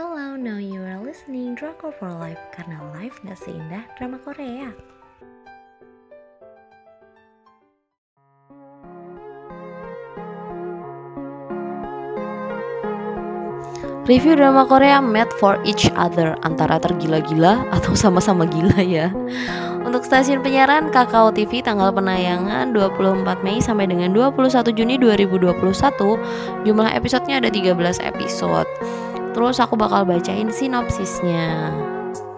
Hello, now you are listening Drakor for Life karena life gak seindah drama Korea. Review drama Korea Made for Each Other antara tergila-gila atau sama-sama gila ya. Untuk stasiun penyiaran Kakao TV tanggal penayangan 24 Mei sampai dengan 21 Juni 2021 Jumlah episodenya ada 13 episode Terus aku bakal bacain sinopsisnya.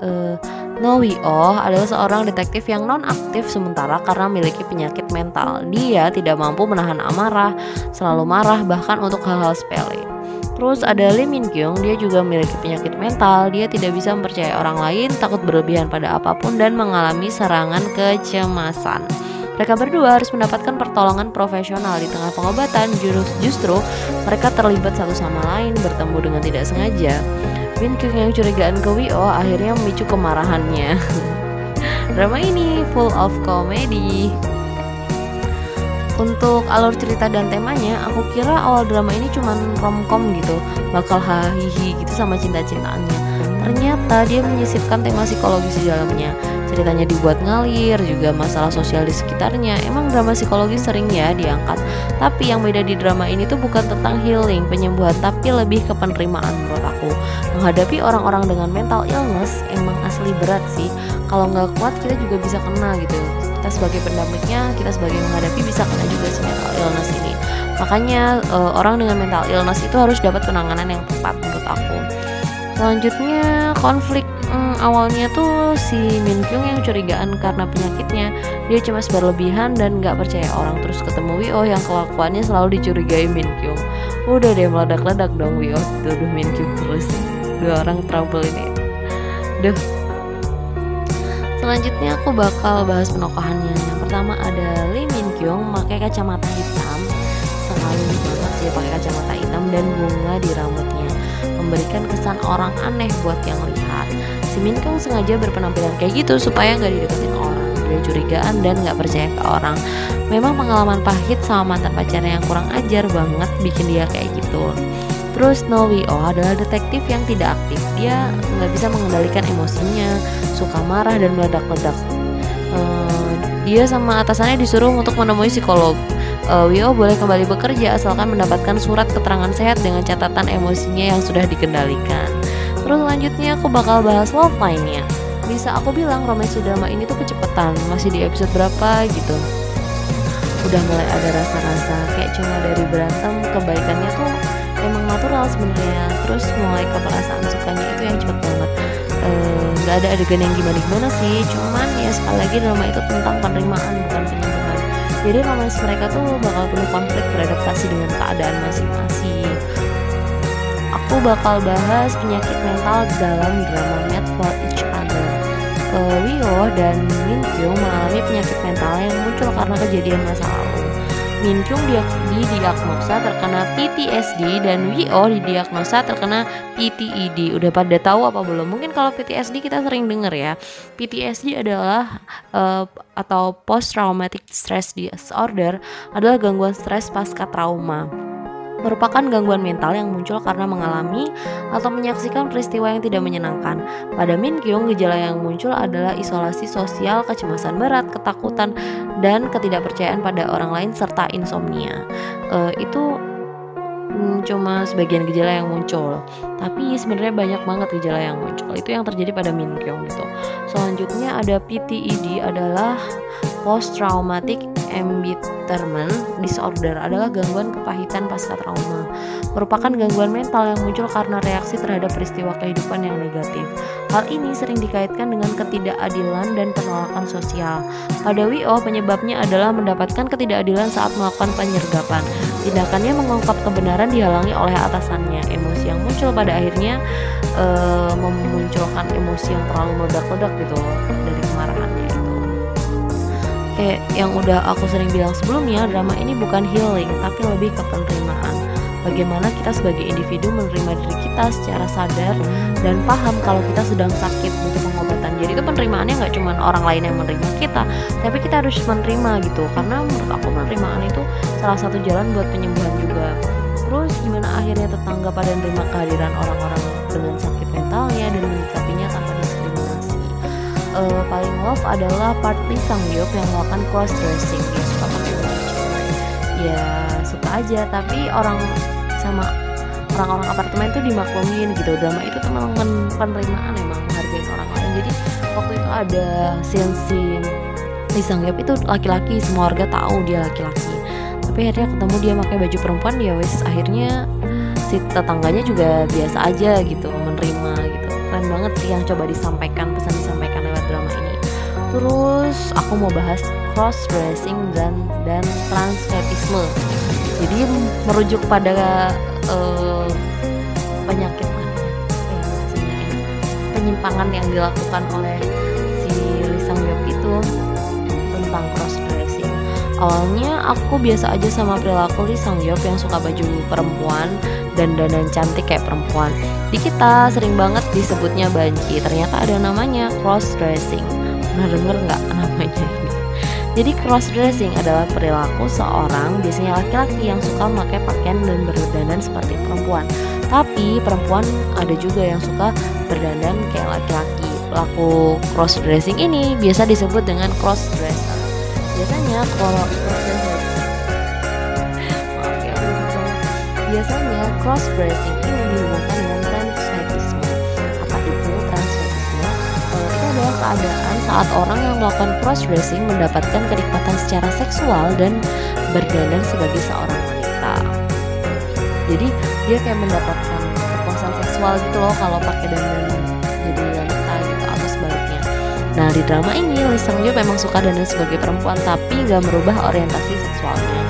Uh, No Oh adalah seorang detektif yang non-aktif sementara karena memiliki penyakit mental. Dia tidak mampu menahan amarah, selalu marah bahkan untuk hal-hal sepele. Terus ada Lee Min Kyung, dia juga memiliki penyakit mental, dia tidak bisa mempercayai orang lain, takut berlebihan pada apa pun dan mengalami serangan kecemasan. Mereka berdua harus mendapatkan pertolongan profesional di tengah pengobatan, justru mereka terlibat satu sama lain bertemu dengan tidak sengaja. Min Kyung yang curigaan ke Wio akhirnya memicu kemarahannya. Drama ini full of comedy. Untuk alur cerita dan temanya, aku kira awal drama ini cuma romcom gitu, bakal hahihi gitu sama cinta-cintaannya. Ternyata dia menyisipkan tema psikologis di dalamnya. Ceritanya dibuat ngalir, juga masalah sosial di sekitarnya. Emang drama psikologis sering ya diangkat. Tapi yang beda di drama ini tuh bukan tentang healing, penyembuhan, tapi lebih ke penerimaan menurut aku. Menghadapi orang-orang dengan mental illness emang asli berat sih. Kalau nggak kuat kita juga bisa kena gitu kita sebagai pendampingnya kita sebagai menghadapi bisa kena juga si mental illness ini makanya uh, orang dengan mental illness itu harus dapat penanganan yang tepat menurut aku selanjutnya konflik hmm, awalnya tuh si Min Kyung yang curigaan karena penyakitnya. Dia cuma berlebihan dan nggak percaya orang. Terus ketemu Wio yang kelakuannya selalu dicurigai Min Kyung. Udah deh meledak-ledak dong Wio. Tuduh Min Kyung terus. Dua orang trouble ini. Duh. Selanjutnya aku bakal bahas penokohannya. Yang pertama ada Lee Min Kyung pakai kacamata hitam, selalu banget dia pakai kacamata hitam dan bunga di rambutnya, memberikan kesan orang aneh buat yang lihat. Si Min Kyung sengaja berpenampilan kayak gitu supaya nggak dideketin orang, dia curigaan dan nggak percaya ke orang. Memang pengalaman pahit sama mantan pacarnya yang kurang ajar banget bikin dia kayak gitu. Terus Nowi Oh adalah detektif yang tidak aktif. Dia nggak bisa mengendalikan emosinya, suka marah dan meledak-ledak. Uh, dia sama atasannya disuruh untuk menemui psikolog. Uh, Wio boleh kembali bekerja asalkan mendapatkan surat keterangan sehat dengan catatan emosinya yang sudah dikendalikan. Terus selanjutnya aku bakal bahas love line-nya. Bisa aku bilang romansi drama ini tuh kecepatan, masih di episode berapa gitu. Udah mulai ada rasa-rasa kayak cuma dari berantem kebaikannya tuh emang natural sebenarnya terus mulai ke perasaan sukanya itu yang cepet banget eh, nggak e, ada adegan yang gimana gimana sih cuman ya sekali lagi drama itu tentang penerimaan bukan penyembuhan jadi romans mereka tuh bakal penuh konflik beradaptasi dengan keadaan masing-masing. Aku bakal bahas penyakit mental dalam drama Mad for Each Other. Uh, Wio dan Min Kyung mengalami penyakit mental yang muncul karena kejadian masa lalu Min Chung didiagnosa terkena PTSD dan Wio didiagnosa terkena PTED. Udah pada tahu apa belum? Mungkin kalau PTSD kita sering dengar ya. PTSD adalah uh, atau post traumatic stress disorder adalah gangguan stres pasca trauma merupakan gangguan mental yang muncul karena mengalami atau menyaksikan peristiwa yang tidak menyenangkan. Pada Min Kyung, gejala yang muncul adalah isolasi sosial, kecemasan berat, ketakutan, dan ketidakpercayaan pada orang lain serta insomnia. Uh, itu hmm, cuma sebagian gejala yang muncul tapi sebenarnya banyak banget gejala yang muncul itu yang terjadi pada Min Kyung gitu selanjutnya ada PTED adalah post traumatic embitterment disorder adalah gangguan kepahitan pasca trauma. Merupakan gangguan mental yang muncul karena reaksi terhadap peristiwa kehidupan yang negatif. Hal ini sering dikaitkan dengan ketidakadilan dan penolakan sosial. Pada WO, penyebabnya adalah mendapatkan ketidakadilan saat melakukan penyergapan. Tindakannya mengungkap kebenaran dihalangi oleh atasannya. Emosi yang muncul pada akhirnya e, memunculkan emosi yang terlalu meledak-ledak gitu dari kemarahannya kayak yang udah aku sering bilang sebelumnya drama ini bukan healing tapi lebih ke penerimaan. Bagaimana kita sebagai individu menerima diri kita secara sadar dan paham kalau kita sedang sakit butuh pengobatan. Jadi itu penerimaannya nggak cuma orang lain yang menerima kita tapi kita harus menerima gitu. Karena menurut aku penerimaan itu salah satu jalan buat penyembuhan juga. Terus gimana akhirnya tetangga pada menerima kehadiran orang-orang dengan sakit mentalnya dan menyikapinya tanpa. Uh, paling love adalah part Lee Sang Yeop yang melakukan cross dressing. Dia suka pakai baju ya suka aja. Tapi orang sama orang-orang apartemen itu dimaklumin gitu. Drama itu memang penerimaan emang menghargai orang lain jadi waktu itu ada scene-scene Lee Sang Yeop itu laki-laki semua warga tahu dia laki-laki. Tapi akhirnya ketemu dia pakai baju perempuan ya wes akhirnya si tetangganya juga biasa aja gitu menerima gitu. Keren banget sih yang coba disampaikan terus aku mau bahas cross dressing dan dan transfetisme. Jadi merujuk pada uh, penyakit penyimpangan yang dilakukan oleh si Lisang Yop itu tentang cross dressing awalnya aku biasa aja sama perilaku Lisang Yop yang suka baju perempuan dan dandan cantik kayak perempuan. Di kita sering banget disebutnya banci. Ternyata ada namanya cross dressing pernah denger nggak namanya ini jadi cross dressing adalah perilaku seorang biasanya laki-laki yang suka memakai pakaian dan berdandan seperti perempuan. Tapi perempuan ada juga yang suka berdandan kayak laki-laki. Pelaku cross dressing ini biasa disebut dengan cross dresser. Biasanya kalau maaf ya, biasanya cross dressing ini dihubungkan dengan keadaan saat orang yang melakukan cross dressing mendapatkan kenikmatan secara seksual dan berdandan sebagai seorang wanita. Jadi dia kayak mendapatkan kepuasan seksual gitu loh kalau pakai dandan jadi wanita gitu atau sebaliknya. Nah di drama ini Lee Seung memang suka dandan sebagai perempuan tapi nggak merubah orientasi seksualnya.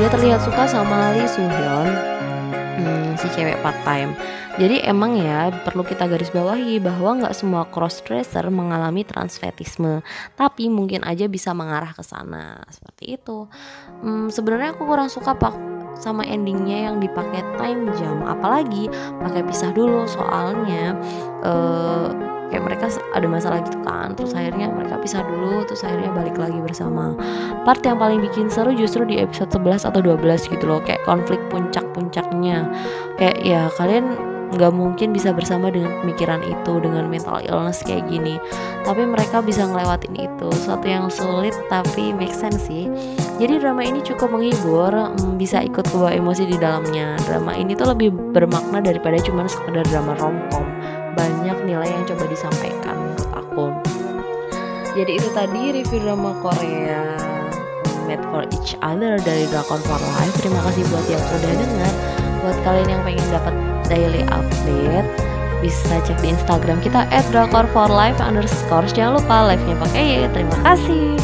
Dia terlihat suka sama Lee Soo Hyun, hmm, si cewek part time. Jadi emang ya perlu kita garis bawahi bahwa nggak semua cross dresser mengalami transfetisme, tapi mungkin aja bisa mengarah ke sana. Seperti itu. Hmm, Sebenarnya aku kurang suka pak sama endingnya yang dipakai time jam, apalagi pakai pisah dulu soalnya. Uh, kayak mereka ada masalah gitu kan. Terus akhirnya mereka pisah dulu terus akhirnya balik lagi bersama. Part yang paling bikin seru justru di episode 11 atau 12 gitu loh. Kayak konflik puncak-puncaknya. Kayak ya kalian nggak mungkin bisa bersama dengan pemikiran itu dengan mental illness kayak gini. Tapi mereka bisa ngelewatin itu. Suatu yang sulit tapi make sense sih. Jadi drama ini cukup menghibur mm, bisa ikut kebawa emosi di dalamnya. Drama ini tuh lebih bermakna daripada cuma sekedar drama romcom. Banyak nilai yang coba disampaikan menurut aku. Jadi itu tadi review drama Korea Made for Each Other dari Drakon for Life. Terima kasih buat yang udah dengar buat kalian yang pengen dapat daily update bisa cek di Instagram kita @drakor for life underscore. Jangan lupa live nya pakai terima kasih